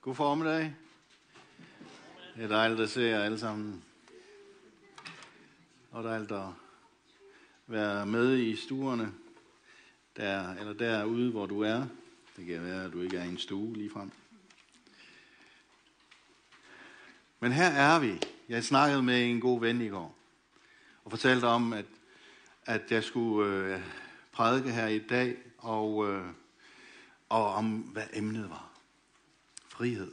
God formiddag. Det er dejligt at se jer alle sammen. Og dejligt at være med i stuerne, der, eller derude, hvor du er. Det kan være, at du ikke er i en stue lige frem. Men her er vi. Jeg snakkede med en god ven i går, og fortalte om, at, at jeg skulle øh, prædike her i dag, og, øh, og om, hvad emnet var. Frihed.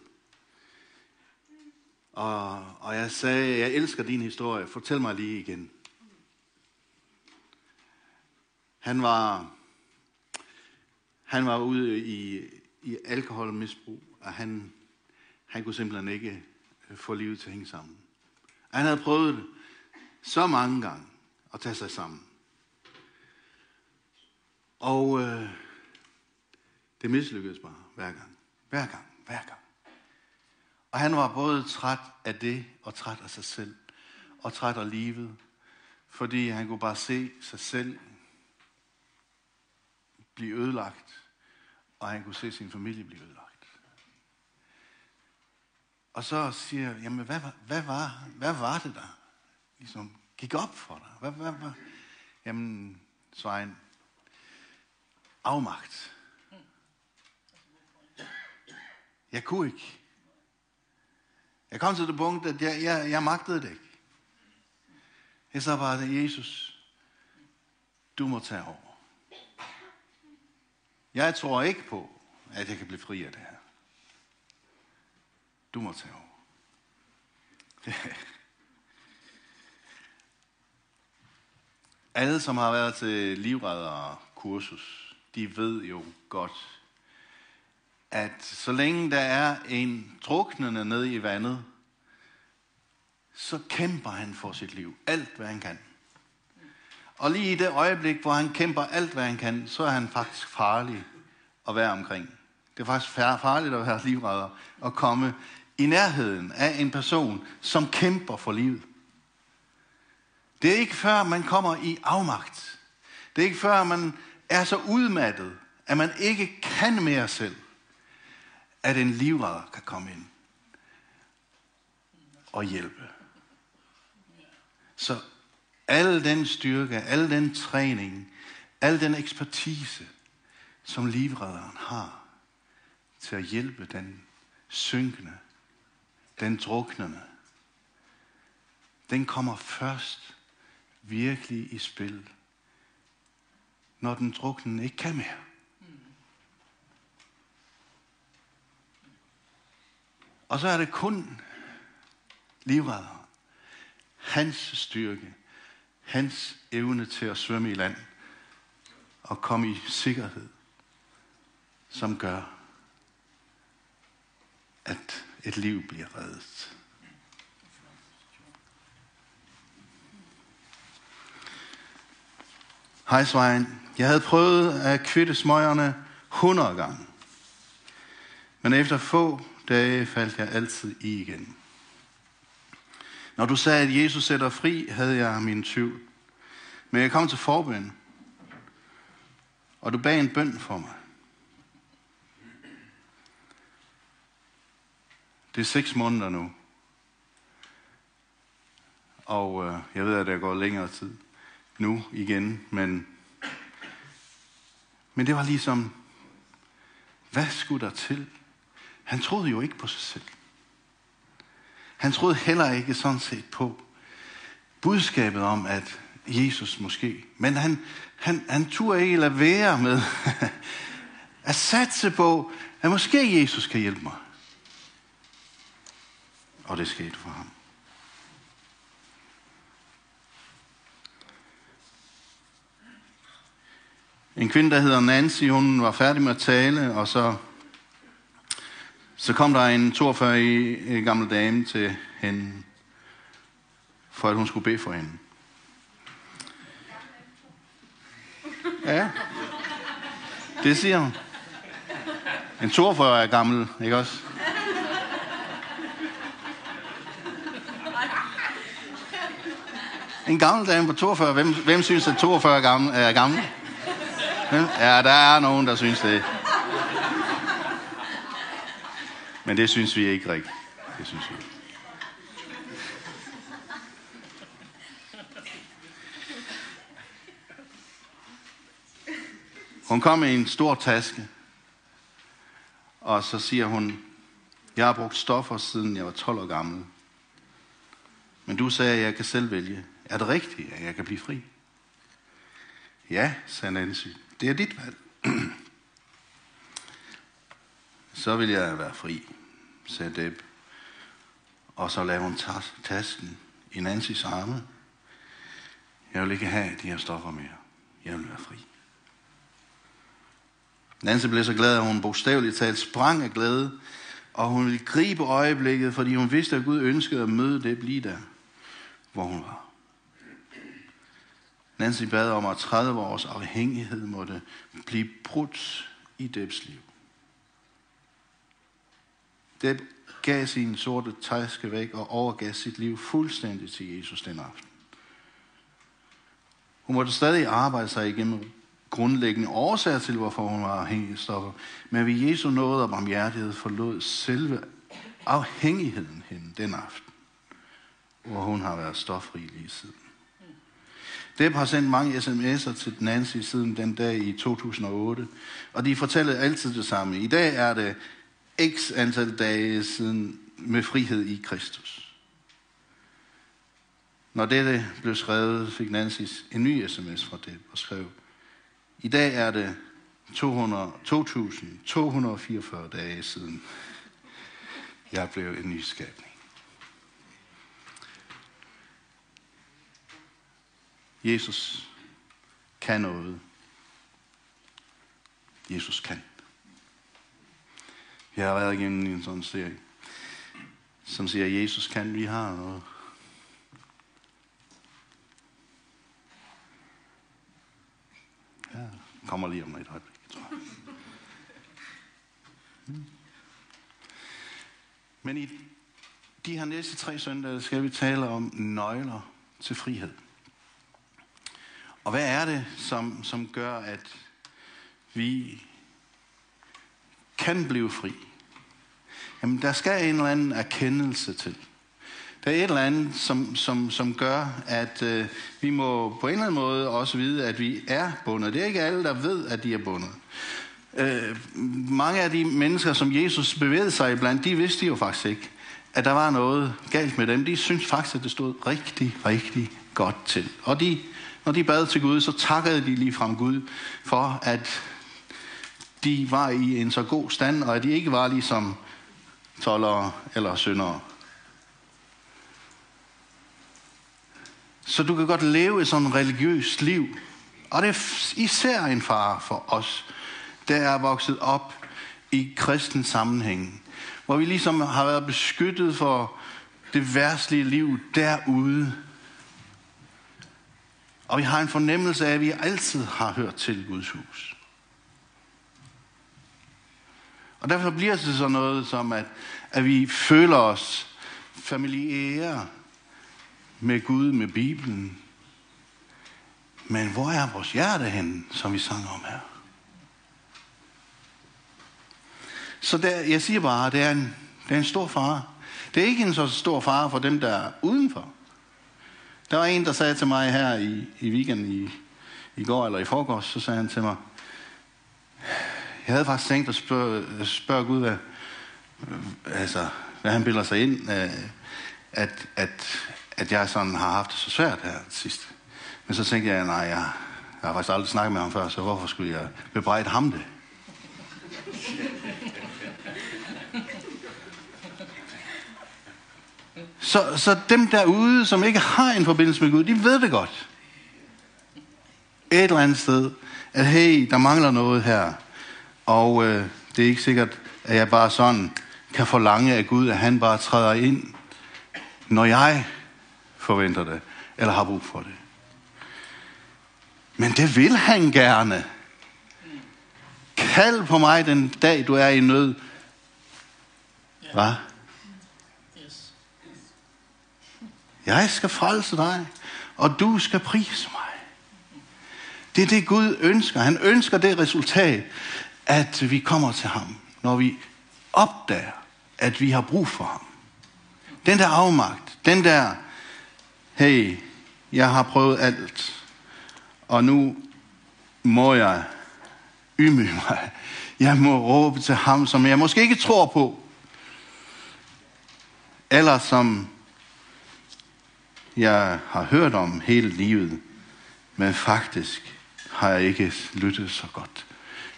Og, og jeg sagde, jeg elsker din historie, fortæl mig lige igen. Han var, han var ude i, i alkoholmisbrug, og han, han kunne simpelthen ikke øh, få livet til at hænge sammen. Han havde prøvet det så mange gange at tage sig sammen. Og øh, det mislykkedes bare hver gang. Hver gang, hver gang. Og han var både træt af det, og træt af sig selv, og træt af livet, fordi han kunne bare se sig selv blive ødelagt, og han kunne se sin familie blive ødelagt. Og så siger jeg, jamen hvad, hvad, var, hvad var det der ligesom gik op for dig? Hvad, hvad, hvad? Jamen, Svein, afmagt. Jeg kunne ikke. Jeg kom til det punkt, at jeg, jeg, jeg magtede det ikke. Jeg sagde bare Jesus, du må tage over. Jeg tror ikke på, at jeg kan blive fri af det her. Du må tage over. Alle, som har været til livredderkursus, de ved jo godt, at så længe der er en druknende nede i vandet, så kæmper han for sit liv. Alt, hvad han kan. Og lige i det øjeblik, hvor han kæmper alt, hvad han kan, så er han faktisk farlig at være omkring. Det er faktisk farligt at være livredder og komme i nærheden af en person, som kæmper for livet. Det er ikke før, man kommer i afmagt. Det er ikke før, man er så udmattet, at man ikke kan mere selv, at en livredder kan komme ind og hjælpe. Så al den styrke, al den træning, al den ekspertise, som livredderen har til at hjælpe den synkende, den druknende, den kommer først virkelig i spil, når den druknende ikke kan mere. Og så er det kun livredder. hans styrke, hans evne til at svømme i land og komme i sikkerhed, som gør, at et liv bliver reddet. Hej Svein. Jeg havde prøvet at kvitte smøgerne 100 gange. Men efter få dage faldt jeg altid i igen. Når du sagde, at Jesus sætter fri, havde jeg min tvivl. Men jeg kom til forbøn, og du bag en bøn for mig. Det er seks måneder nu. Og øh, jeg ved, at det går længere tid nu igen, men, men det var ligesom, hvad skulle der til? Han troede jo ikke på sig selv. Han troede heller ikke sådan set på budskabet om, at Jesus måske. Men han, han, han turde ikke lade være med at satse på, at måske Jesus kan hjælpe mig. Og det skete for ham. En kvinde, der hedder Nancy, hun var færdig med at tale, og så, så kom der en 42 gammel dame til hende, for at hun skulle bede for hende. Ja, det siger hun. En 42 er gammel, ikke også? En gammel dame på 42. Hvem, hvem synes, at 42 er gammel? Er gammel? Ja, der er nogen, der synes det. Men det synes vi ikke rigtigt. Det synes vi ikke. Hun kom med en stor taske, og så siger hun, jeg har brugt stoffer, siden jeg var 12 år gammel. Men du sagde, at jeg kan selv vælge. Er det rigtigt, at jeg kan blive fri? Ja, sagde Nancy. Det er dit valg. Så vil jeg være fri, sagde Deb. Og så lavede hun tasken i Nancys arme. Jeg vil ikke have de her stoffer mere. Jeg vil være fri. Nancy blev så glad, at hun bogstaveligt talt sprang af glæde, og hun ville gribe øjeblikket, fordi hun vidste, at Gud ønskede at møde det lige der, hvor hun var. Nancy bad om, at 30 års afhængighed måtte blive brudt i Debs liv. Deb gav sin sorte tæske væk og overgav sit liv fuldstændig til Jesus den aften. Hun måtte stadig arbejde sig igennem grundlæggende årsager til, hvorfor hun var afhængig af stoffer. Men ved Jesu nåde og barmhjertighed forlod selve afhængigheden hende den aften, hvor hun har været stoffri lige siden. Deb har sendt mange sms'er til Nancy siden den dag i 2008, og de fortæller altid det samme. I dag er det x antal dage siden med frihed i Kristus. Når dette blev skrevet, fik Nancy en ny sms fra det og skrev, i dag er det 2.244 dage siden, jeg blev en ny skabning. Jesus kan noget. Jesus kan. Jeg har været igennem en sådan serie, som siger, Jesus kan, vi har noget. Ja, kommer lige om et øjeblik, tror jeg. Men i de her næste tre søndage skal vi tale om nøgler til frihed. Og hvad er det, som, som gør, at vi kan blive fri? Jamen, der skal en eller anden erkendelse til. Der er et eller andet, som, som, som gør, at øh, vi må på en eller anden måde også vide, at vi er bundet. Det er ikke alle, der ved, at de er bundet. Øh, mange af de mennesker, som Jesus bevægede sig iblandt, de vidste jo faktisk ikke, at der var noget galt med dem. De syntes faktisk, at det stod rigtig, rigtig godt til. Og de, når de bad til Gud, så takkede de lige frem Gud for, at de var i en så god stand, og at de ikke var ligesom tollere eller syndere. Så du kan godt leve et sådan religiøst liv. Og det er især en far for os, der er vokset op i kristen sammenhæng. Hvor vi ligesom har været beskyttet for det værtslige liv derude. Og vi har en fornemmelse af, at vi altid har hørt til Guds hus. Og derfor bliver det så noget som, at, at vi føler os familiære med Gud, med Bibelen. Men hvor er vores hjerte hen, som vi sang om her? Så der, jeg siger bare, det er, en, det er en stor fare. Det er ikke en så stor fare for dem, der er udenfor. Der var en, der sagde til mig her i, i weekenden i, i går eller i forgårs, så sagde han til mig, jeg havde faktisk tænkt at spørge, spørge Gud, hvad, altså, hvad han bilder sig ind, øh, at, at, at jeg sådan har haft det så svært her sidst. Men så tænkte jeg, nej, jeg, jeg har faktisk aldrig snakket med ham før, så hvorfor skulle jeg bebrejde ham det? Så, så dem derude, som ikke har en forbindelse med Gud, de ved det godt. Et eller andet sted, at hey, der mangler noget her. Og øh, det er ikke sikkert, at jeg bare sådan kan forlange af Gud, at han bare træder ind, når jeg forventer det, eller har brug for det. Men det vil han gerne. Kald på mig den dag, du er i nød. Hvad? Jeg skal frelse dig, og du skal prise mig. Det er det, Gud ønsker. Han ønsker det resultat, at vi kommer til ham, når vi opdager, at vi har brug for ham. Den der afmagt, den der, hey, jeg har prøvet alt, og nu må jeg ydmyge mig. Jeg må råbe til ham, som jeg måske ikke tror på, eller som jeg har hørt om hele livet, men faktisk har jeg ikke lyttet så godt.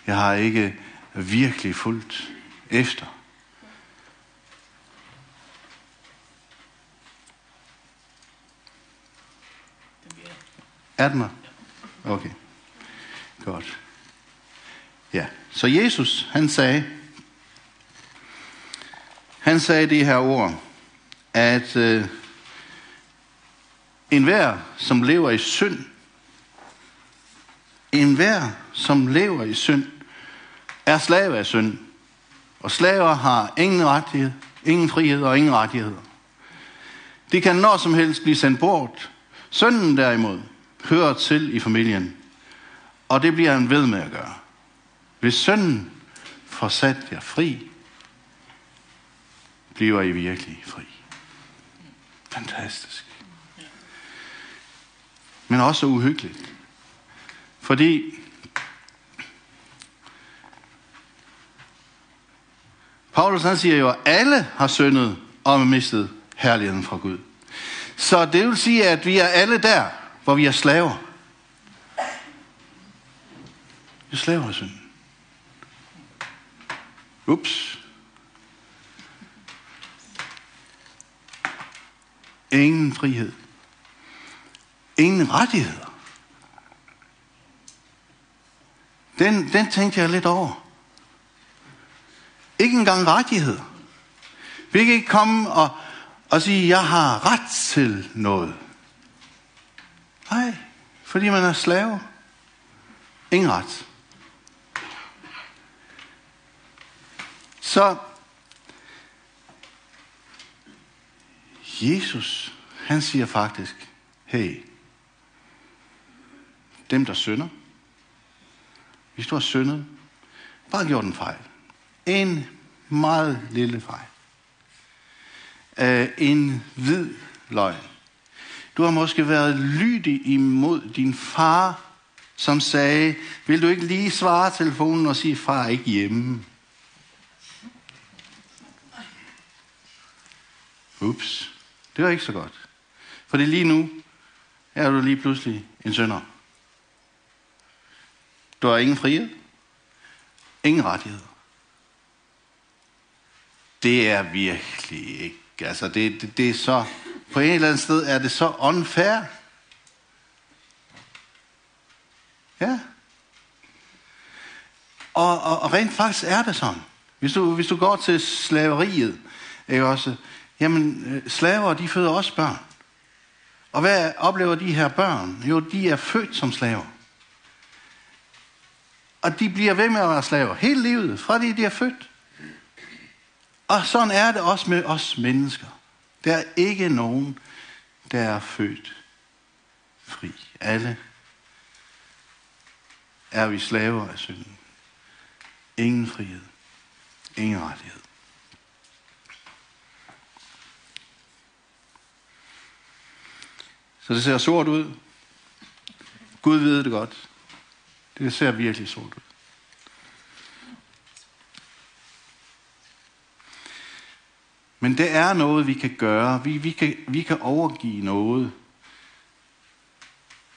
Jeg har ikke virkelig fulgt efter. Er den her? Okay. Godt. Ja, så Jesus, han sagde, han sagde de her ord, at øh, enhver, som lever i synd, enhver, som lever i synd, er slave af synd. Og slaver har ingen rettighed, ingen frihed og ingen rettigheder. De kan når som helst blive sendt bort. Sønnen derimod hører til i familien, og det bliver han ved med at gøre. Hvis sønnen får sat jer fri, bliver I virkelig fri. Fantastisk. Men også uhyggeligt. Fordi Paulus han siger jo, at alle har syndet og mistet herligheden fra Gud. Så det vil sige, at vi er alle der, hvor vi er slaver. Vi er slaver af synden. Ups. Ingen frihed. Ingen rettigheder. Den, den tænkte jeg lidt over. Ikke engang rettigheder. Vi kan ikke komme og, og sige, jeg har ret til noget. Nej, fordi man er slave. Ingen ret. Så Jesus, han siger faktisk, hey, dem der synder, hvis du har syndet, bare gjort en fejl. En meget lille fejl. Uh, en hvid løgn. Du har måske været lydig imod din far, som sagde, vil du ikke lige svare telefonen og sige, far er ikke hjemme? Ups, det var ikke så godt. Fordi lige nu er du lige pludselig en sønder. Du har ingen frihed. Ingen rettigheder. Det er virkelig ikke. Altså, det, det, det er så... På en eller anden sted er det så unfair. Ja. Og, og, og rent faktisk er det sådan. Hvis du, hvis du går til slaveriet, ikke også, jamen øh, slaver, de føder også børn. Og hvad oplever de her børn? Jo, de er født som slaver. Og de bliver ved med at være slaver hele livet, fra de, de er født. Og sådan er det også med os mennesker. Der er ikke nogen, der er født fri. Alle er vi slaver af synden. Ingen frihed. Ingen rettighed. Så det ser sort ud. Gud ved det godt. Det ser virkelig sort ud. Men det er noget, vi kan gøre. Vi, vi, kan, vi kan overgive noget.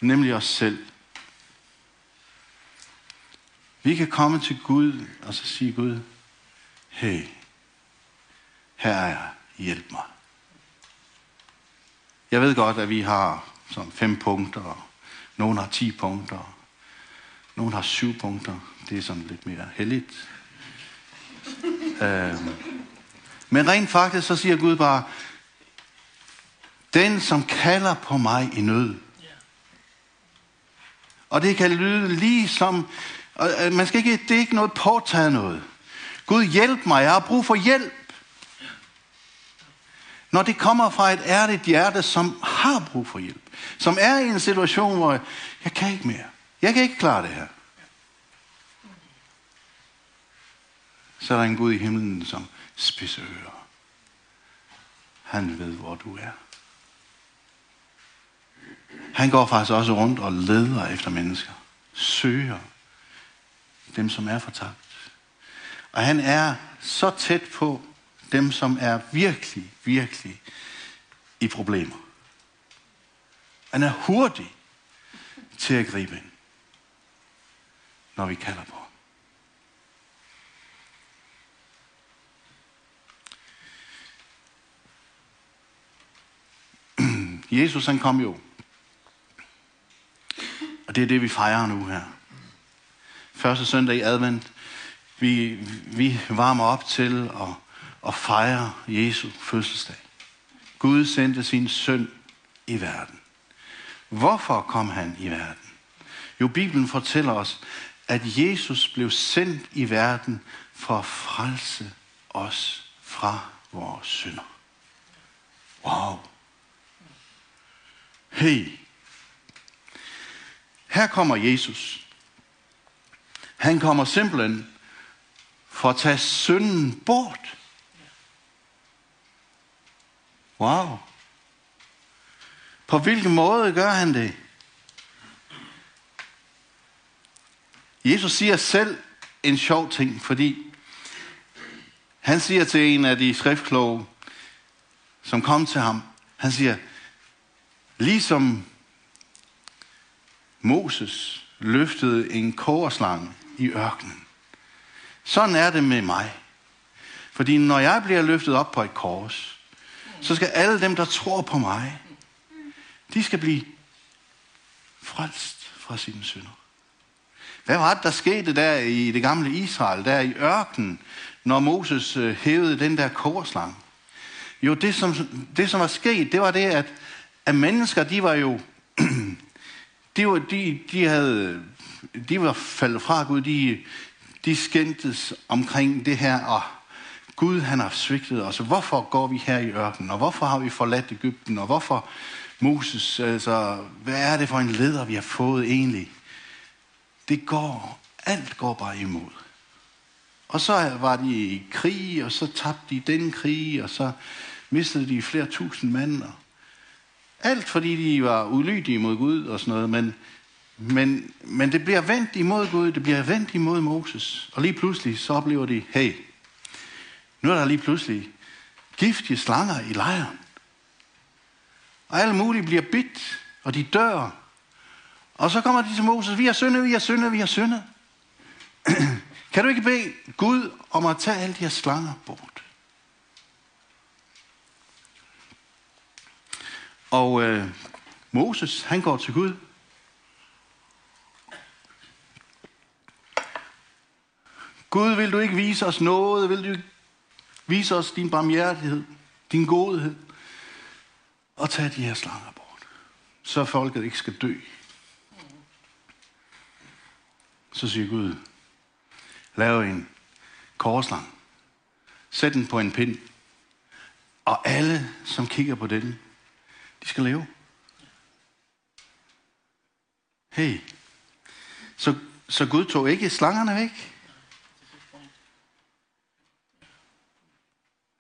Nemlig os selv. Vi kan komme til Gud og så sige Gud, hey, her er jeg, hjælp mig. Jeg ved godt, at vi har som fem punkter, og nogen har ti punkter, nogen har syv punkter. Det er sådan lidt mere heldigt. øhm. Men rent faktisk, så siger Gud bare, den som kalder på mig i nød. Og det kan lyde lige som, og man skal ikke, det er ikke noget påtaget noget. Gud hjælp mig, jeg har brug for hjælp. Når det kommer fra et ærligt hjerte, som har brug for hjælp. Som er i en situation, hvor jeg kan ikke mere. Jeg kan ikke klare det her. Så er der en Gud i himlen, som spidser ører. Han ved, hvor du er. Han går faktisk også rundt og leder efter mennesker. Søger dem, som er fortabt. Og han er så tæt på dem, som er virkelig, virkelig i problemer. Han er hurtig til at gribe ind, når vi kalder på Jesus han kom jo. Og det er det, vi fejrer nu her. Første søndag i advent. Vi, vi varmer op til at, at fejre Jesu fødselsdag. Gud sendte sin søn i verden. Hvorfor kom han i verden? Jo, Bibelen fortæller os, at Jesus blev sendt i verden for at frelse os fra vores synder. Wow. Hey. Her kommer Jesus. Han kommer simpelthen for at tage synden bort. Wow. På hvilken måde gør han det? Jesus siger selv en sjov ting, fordi han siger til en af de skriftkloge, som kom til ham, han siger, ligesom Moses løftede en korslange i ørkenen, sådan er det med mig. Fordi når jeg bliver løftet op på et kors, så skal alle dem, der tror på mig, de skal blive frelst fra sine synder. Hvad var det, der skete der i det gamle Israel, der i ørkenen, når Moses øh, hævede den der korslang? Jo, det som, det som var sket, det var det, at, at mennesker, de var jo, de, var, de, de, havde, de var faldet fra Gud, de, de skændtes omkring det her, og Gud han har svigtet os. Hvorfor går vi her i ørkenen, og hvorfor har vi forladt Ægypten, og hvorfor Moses, altså, hvad er det for en leder, vi har fået egentlig? Det går, alt går bare imod. Og så var de i krig, og så tabte de den krig, og så mistede de flere tusind mænd. Alt fordi de var ulydige mod Gud og sådan noget, men, men, men det bliver vendt imod Gud, det bliver vendt imod Moses. Og lige pludselig så oplever de, hey, nu er der lige pludselig giftige slanger i lejren. Og alle mulige bliver bidt, og de dør. Og så kommer de til Moses, vi har syndet, vi har syndet, vi har syndet. kan du ikke bede Gud om at tage alle de her slanger bort? Og øh, Moses, han går til Gud. Gud, vil du ikke vise os noget? Vil du vise os din barmhjertighed, din godhed? og tage de her slanger bort, så folket ikke skal dø. Så siger Gud, lav en korslang, sæt den på en pind, og alle, som kigger på den, de skal leve. Hey, så, så Gud tog ikke slangerne væk?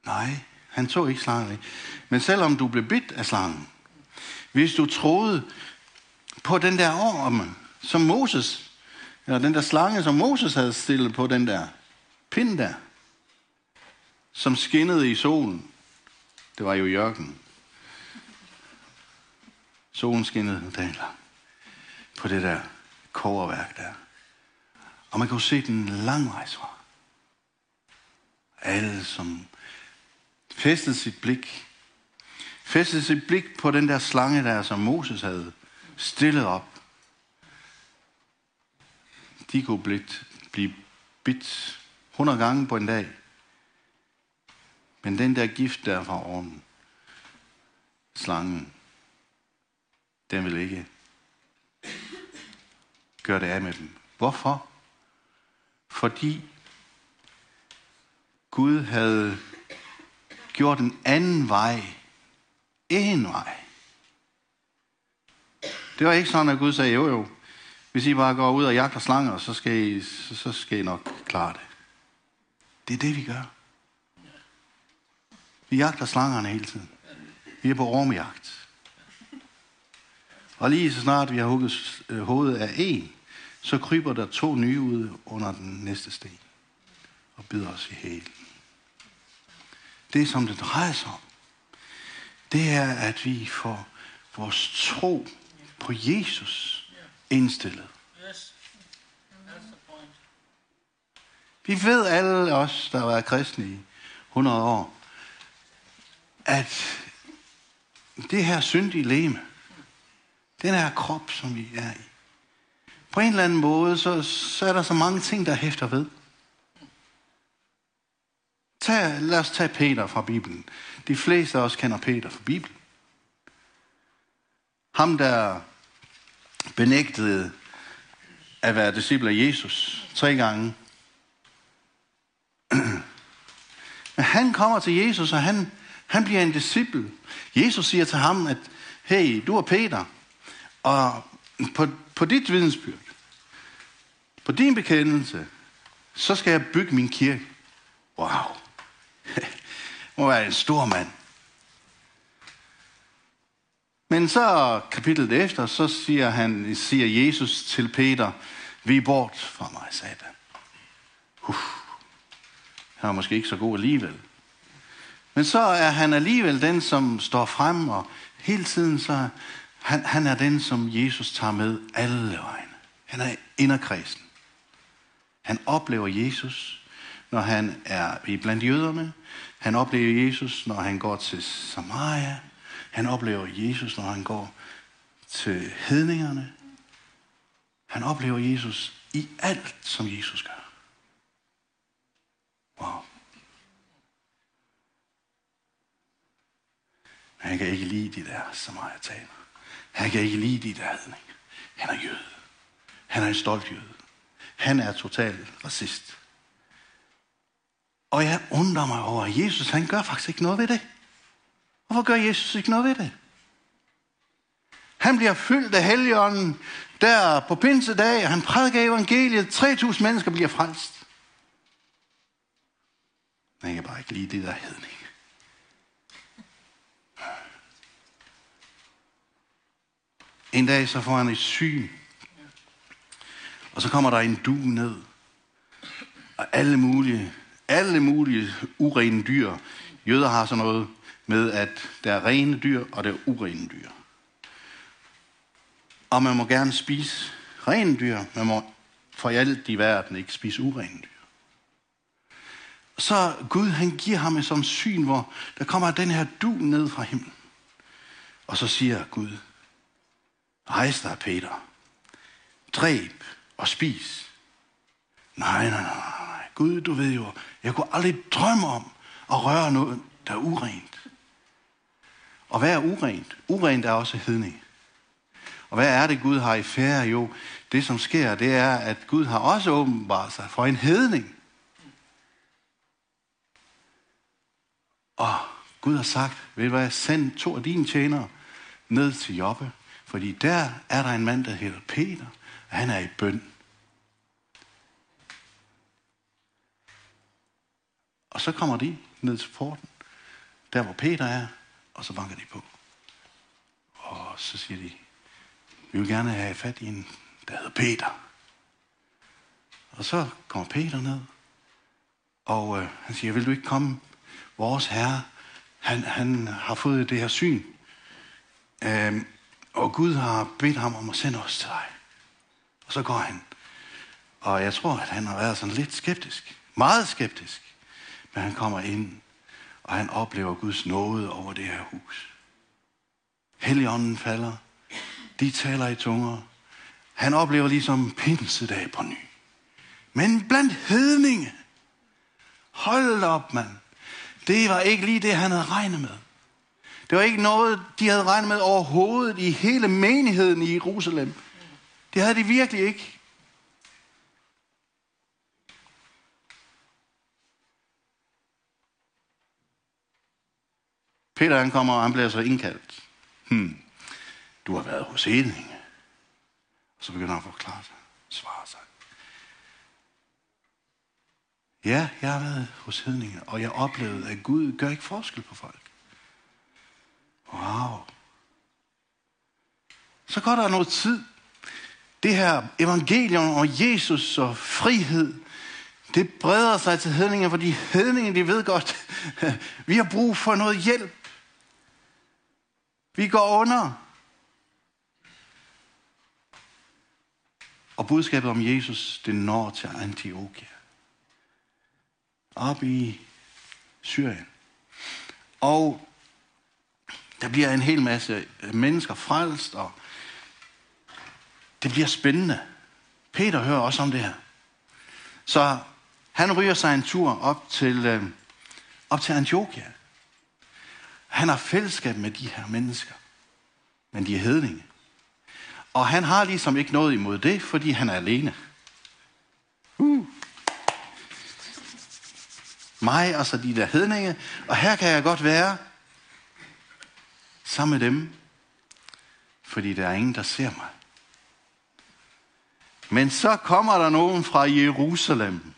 Nej, han tog ikke slangen væk. Men selvom du blev bidt af slangen, hvis du troede på den der orm, som Moses, eller den der slange, som Moses havde stillet på den der pind der, som skinnede i solen. Det var jo jørgen. Solen skinnede dagen lang på det der koverværk der. Og man kunne se den langvejs fra. Alle, som fæstede sit blik fæstede sit blik på den der slange der, som Moses havde stillet op. De kunne blive, blive bidt 100 gange på en dag. Men den der gift der fra oven, slangen, den vil ikke gøre det af med dem. Hvorfor? Fordi Gud havde gjort en anden vej en vej. Det var ikke sådan, at Gud sagde, jo jo, hvis I bare går ud og jagter slanger, så skal I, så, så skal I nok klare det. Det er det, vi gør. Vi jagter slangerne hele tiden. Vi er på ormejagt. Og lige så snart vi har hugget øh, hovedet af en, så kryber der to nye ud under den næste sten og bider os i hælen. Det, som det drejer sig om, det er, at vi får vores tro på Jesus indstillet. Vi ved alle os, der har været kristne i 100 år, at det her syndige leme, den her krop, som vi er i, på en eller anden måde, så, så er der så mange ting, der hæfter ved. Tag, lad os tage Peter fra Bibelen. De fleste af os kender Peter fra Bibelen. Ham, der benægtede at være disciple af Jesus tre gange. Men han kommer til Jesus, og han, han bliver en disciple. Jesus siger til ham, at hey, du er Peter, og på, på dit vidensbyrd, på din bekendelse, så skal jeg bygge min kirke. Wow. må være en stor mand. Men så kapitlet efter, så siger, han, siger Jesus til Peter, vi bort fra mig, satan. Uff. han er måske ikke så god alligevel. Men så er han alligevel den, som står frem, og hele tiden så, han, han er den, som Jesus tager med alle vegne. Han er inderkredsen. Han oplever Jesus, når han er i blandt jøderne. Han oplever Jesus, når han går til Samaria. Han oplever Jesus, når han går til hedningerne. Han oplever Jesus i alt, som Jesus gør. Wow. Han kan ikke lide de der taler. Han kan ikke lide de der hedning. Han er jøde. Han er en stolt jøde. Han er total racist. Og jeg undrer mig over, at Jesus han gør faktisk ikke noget ved det. Hvorfor gør Jesus ikke noget ved det? Han bliver fyldt af helligånden der på pinsedag, og han prædiker evangeliet. 3.000 mennesker bliver frelst. Men jeg kan bare ikke lide det der hedning. En dag så får han et syn. Og så kommer der en du ned. Og alle mulige, alle mulige urene dyr. Jøder har sådan noget med, at der er rene dyr, og der er urene dyr. Og man må gerne spise rene dyr, man må for alt i verden ikke spise urene dyr. Så Gud, han giver ham et sådan syn, hvor der kommer den her du ned fra himlen. Og så siger Gud, rejs dig, Peter. Dræb og spis. Nej, nej, nej, nej. Gud, du ved jo, jeg kunne aldrig drømme om at røre noget, der er urent. Og hvad er urent? Urent er også hedning. Og hvad er det, Gud har i færre? Jo, det som sker, det er, at Gud har også åbenbart sig for en hedning. Og Gud har sagt, ved du hvad, send to af dine tjenere ned til Jobbe, fordi der er der en mand, der hedder Peter, og han er i bøn. Og så kommer de ned til porten, der hvor Peter er, og så banker de på. Og så siger de, vi vil gerne have fat i en, der hedder Peter. Og så kommer Peter ned, og øh, han siger, vil du ikke komme? Vores herre, han, han har fået det her syn. Øh, og Gud har bedt ham om at sende os til dig. Og så går han. Og jeg tror, at han har været sådan lidt skeptisk. Meget skeptisk. Men han kommer ind, og han oplever Guds nåde over det her hus. Helligånden falder. De taler i tunger. Han oplever ligesom pinsedag på ny. Men blandt hedninge, hold op mand, det var ikke lige det, han havde regnet med. Det var ikke noget, de havde regnet med overhovedet i hele menigheden i Jerusalem. Det havde de virkelig ikke. Peter han kommer, og han bliver så indkaldt. Hmm, du har været hos Edinge. Og så begynder han at forklare sig, svare sig. Ja, jeg har været hos hedninge, og jeg oplevede, at Gud gør ikke forskel på folk. Wow. Så går der noget tid. Det her evangelium om Jesus og frihed, det breder sig til hedninger, fordi hedninger, de ved godt, vi har brug for noget hjælp. Vi går under. Og budskabet om Jesus, det når til Antiochia. Op i Syrien. Og der bliver en hel masse øh, mennesker frelst, og det bliver spændende. Peter hører også om det her. Så han ryger sig en tur op til, øh, op til Antiochia. Han har fællesskab med de her mennesker. Men de er hedninge. Og han har ligesom ikke noget imod det, fordi han er alene. Uh. Mig og så de der hedninge. Og her kan jeg godt være sammen med dem, fordi der er ingen, der ser mig. Men så kommer der nogen fra Jerusalem.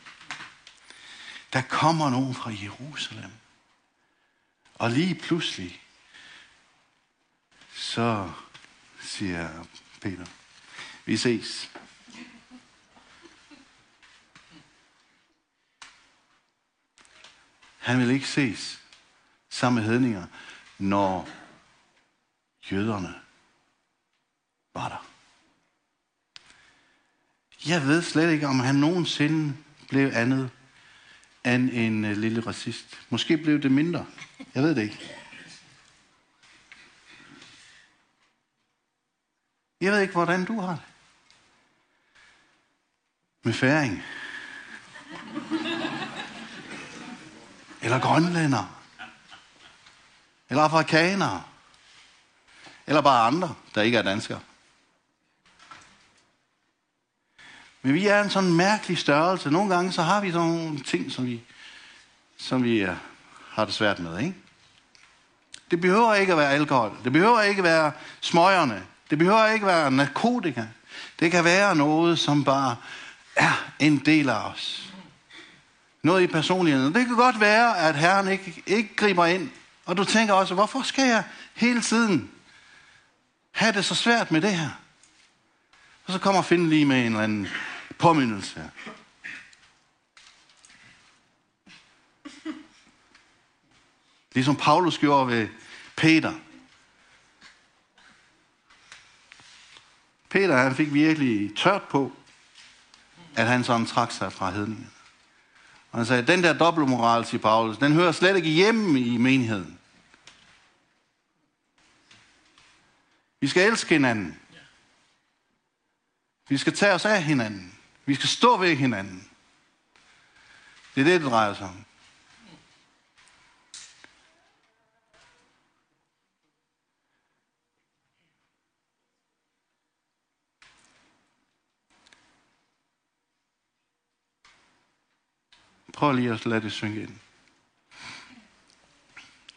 Der kommer nogen fra Jerusalem. Og lige pludselig, så siger Peter, vi ses. Han vil ikke ses sammen med hedninger, når jøderne var der. Jeg ved slet ikke, om han nogensinde blev andet end en øh, lille racist. Måske blev det mindre. Jeg ved det ikke. Jeg ved ikke, hvordan du har det. Med færing. Eller grønlænder. Eller afrikanere. Eller bare andre, der ikke er danskere. Men vi er en sådan mærkelig størrelse. Nogle gange så har vi sådan nogle ting, som vi, som vi øh, har det svært med. Ikke? Det behøver ikke at være alkohol. Det behøver ikke at være smøgerne. Det behøver ikke at være narkotika. Det kan være noget, som bare er en del af os. Noget i personligheden. Det kan godt være, at Herren ikke, ikke griber ind. Og du tænker også, hvorfor skal jeg hele tiden have det så svært med det her? Og så kommer Finn lige med en eller anden påmindelse. Ligesom Paulus gjorde ved Peter. Peter han fik virkelig tørt på, at han sådan trak sig fra hedningen. Og han sagde, den der dobbeltmoral, siger Paulus, den hører slet ikke hjemme i menigheden. Vi skal elske hinanden. Vi skal tage os af hinanden. Vi skal stå ved hinanden. Det er det, det drejer sig om. Prøv lige at lade det synge ind.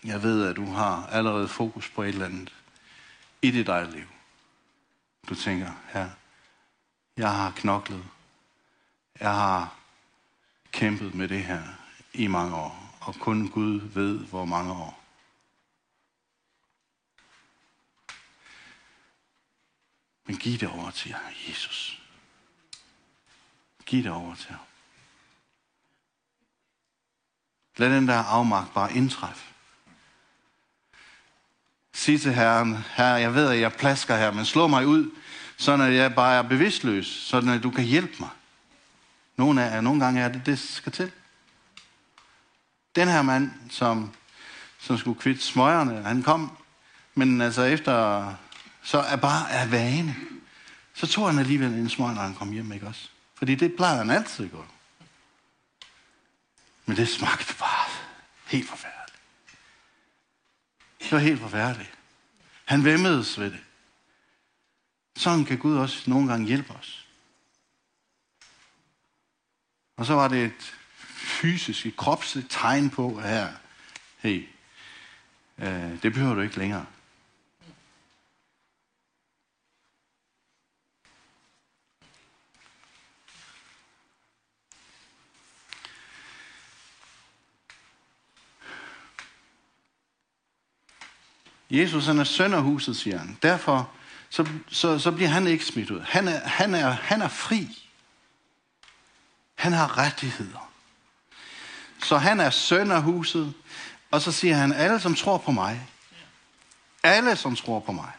Jeg ved, at du har allerede fokus på et eller andet i dit eget liv. Du tænker, her, jeg har knoklet. Jeg har kæmpet med det her i mange år, og kun Gud ved, hvor mange år. Men giv det over til Jesus. Giv det over til ham. Lad den der afmagt bare indtræffe sige til Herren, Herre, jeg ved, at jeg plasker her, men slå mig ud, så at jeg bare er bevidstløs, så at du kan hjælpe mig. Nogle, af, nogle gange er det, det skal til. Den her mand, som, som skulle kvitte smøgerne, han kom, men altså efter, så er bare af vane, så tog han alligevel en smøg, når han kom hjem, ikke også? Fordi det plejede han altid at gå. Men det smagte bare helt forfærdeligt. Det var helt forfærdeligt. Han væmmedes ved det. Sådan kan Gud også nogle gange hjælpe os. Og så var det et fysisk, et kropsligt tegn på her, hey, øh, det behøver du ikke længere. Jesus han er søn af huset, siger han. Derfor så, så, så bliver han ikke smidt ud. Han er, han, er, han er fri. Han har rettigheder. Så han er søn af huset. Og så siger han, alle som tror på mig. Alle som tror på mig.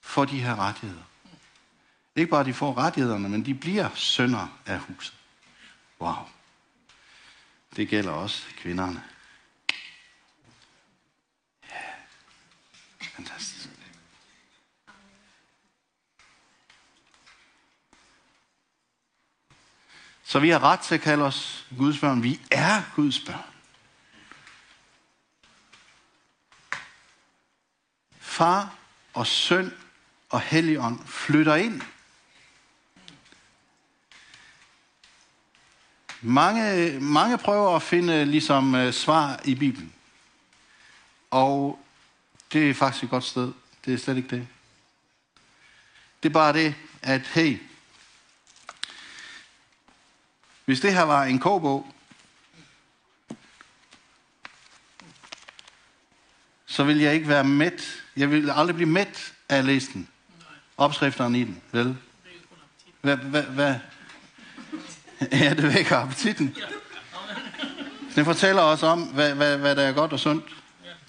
Får de her rettigheder. Ikke bare de får rettighederne, men de bliver sønner af huset. Wow. Det gælder også kvinderne. Ja. Fantastisk. Så vi har ret til at kalde os Guds børn. Vi er Guds børn. Far og søn og helligånd flytter ind Mange, mange prøver at finde ligesom øh, svar i Bibelen. Og det er faktisk et godt sted. Det er slet ikke det. Det er bare det, at hey, hvis det her var en kogbog, så vil jeg ikke være mæt. Jeg vil aldrig blive mæt af at læse den. Opskrifterne i den, vel? Hvad, hvad, hvad, Ja, det vækker appetitten. Den fortæller os om, hvad, hvad, hvad der er godt og sundt.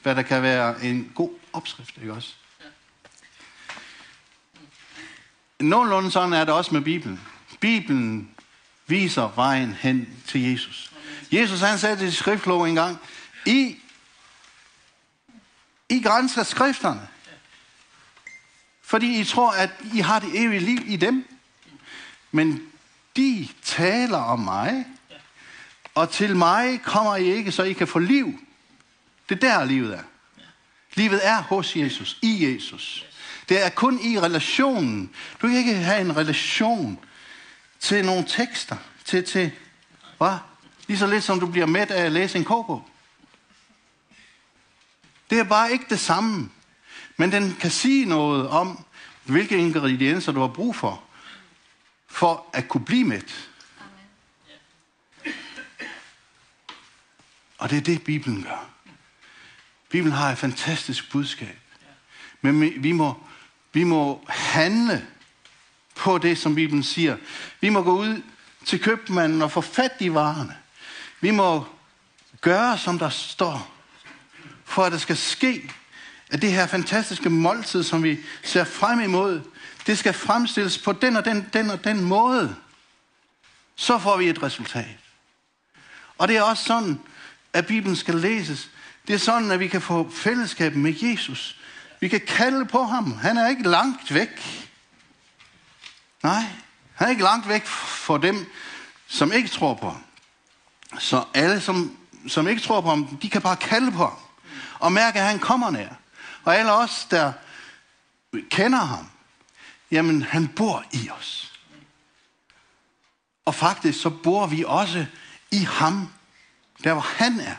Hvad der kan være en god opskrift, ikke også? Nogenlunde sådan er det også med Bibelen. Bibelen viser vejen hen til Jesus. Jesus han sagde til skriftlov en gang, I, I grænser skrifterne, fordi I tror, at I har det evige liv i dem. Men de taler om mig, og til mig kommer I ikke, så I kan få liv. Det er der, livet er. Livet er hos Jesus, i Jesus. Det er kun i relationen. Du kan ikke have en relation til nogle tekster, til, til hvad? Lige så lidt som du bliver med af at læse en kobo. Det er bare ikke det samme. Men den kan sige noget om, hvilke ingredienser du har brug for for at kunne blive mæt. Og det er det, Bibelen gør. Bibelen har et fantastisk budskab. Men vi må, vi må handle på det, som Bibelen siger. Vi må gå ud til købmanden og få fat i varerne. Vi må gøre, som der står, for at det skal ske, at det her fantastiske måltid, som vi ser frem imod, det skal fremstilles på den og den, den og den måde. Så får vi et resultat. Og det er også sådan, at Bibelen skal læses. Det er sådan, at vi kan få fællesskab med Jesus. Vi kan kalde på ham. Han er ikke langt væk. Nej, han er ikke langt væk for dem, som ikke tror på ham. Så alle, som, som ikke tror på ham, de kan bare kalde på ham. Og mærke, at han kommer nær. Og alle os, der kender ham, jamen han bor i os. Og faktisk så bor vi også i ham, der hvor han er.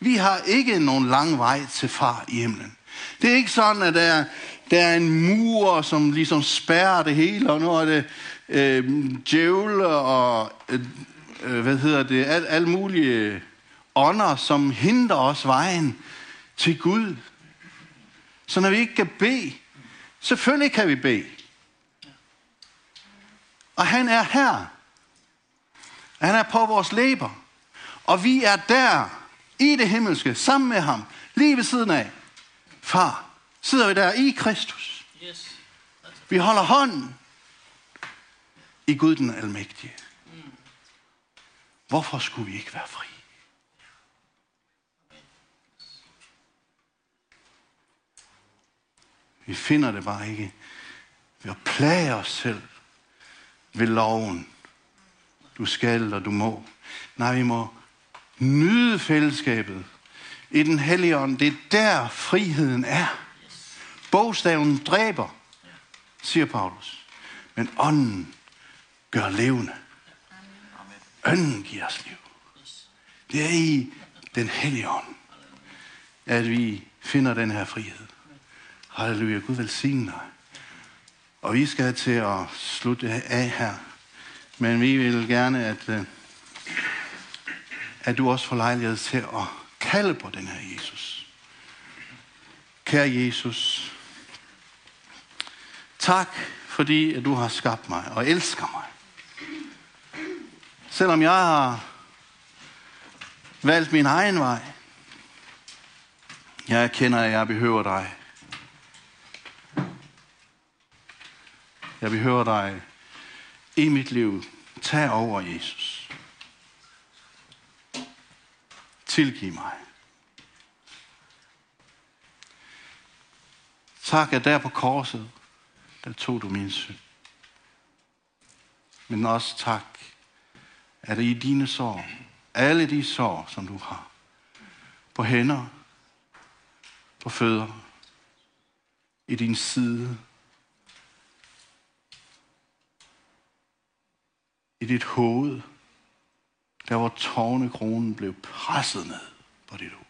Vi har ikke nogen lang vej til far i himlen. Det er ikke sådan, at der, der er en mur, som ligesom spærrer det hele, og nu er det øh, djævle og øh, øh hvad hedder det, al, alle mulige ånder, som hindrer os vejen til Gud. Så når vi ikke kan bede, selvfølgelig kan vi bede. Og han er her. Han er på vores læber. Og vi er der i det himmelske, sammen med ham, lige ved siden af. Far, sidder vi der i Kristus. Vi holder hånden i Gud den almægtige. Hvorfor skulle vi ikke være fri? Vi finder det bare ikke ved at plage os selv ved loven. Du skal og du må. Nej, vi må nyde fællesskabet i den hellige ånd. Det er der friheden er. Bogstaven dræber, siger Paulus. Men ånden gør levende. Ånden giver os liv. Det er i den hellige ånd, at vi finder den her frihed. Halleluja. Gud velsigne dig. Og vi skal til at slutte af her. Men vi vil gerne, at, øh, at du også får lejlighed til at kalde på den her Jesus. kære Jesus. Tak, fordi at du har skabt mig og elsker mig. Selvom jeg har valgt min egen vej, jeg erkender, at jeg behøver dig. Jeg behøver dig i mit liv. Tag over, Jesus. Tilgiv mig. Tak, at der på korset, der tog du min synd. Men også tak, at i dine sår, alle de sår, som du har, på hænder, på fødder, i din side, i dit hoved, der hvor tårnekronen blev presset ned på dit hoved.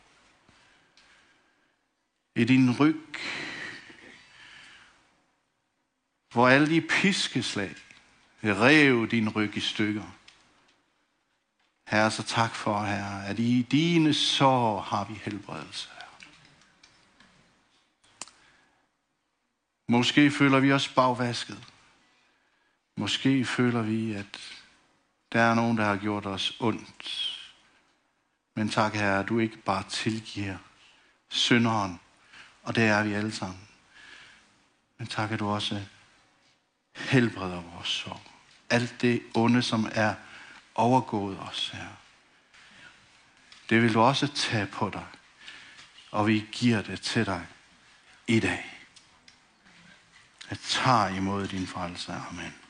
I din ryg, hvor alle de piskeslag rev din ryg i stykker. Herre, så tak for, Herre, at i dine sår har vi helbredelse. Måske føler vi os bagvasket. Måske føler vi, at der er nogen, der har gjort os ondt. Men tak, Herre, at du ikke bare tilgiver synderen, og det er vi alle sammen. Men tak, at du også helbreder vores sorg. Alt det onde, som er overgået os, her. Det vil du også tage på dig, og vi giver det til dig i dag. Jeg tager imod din frelse. Amen.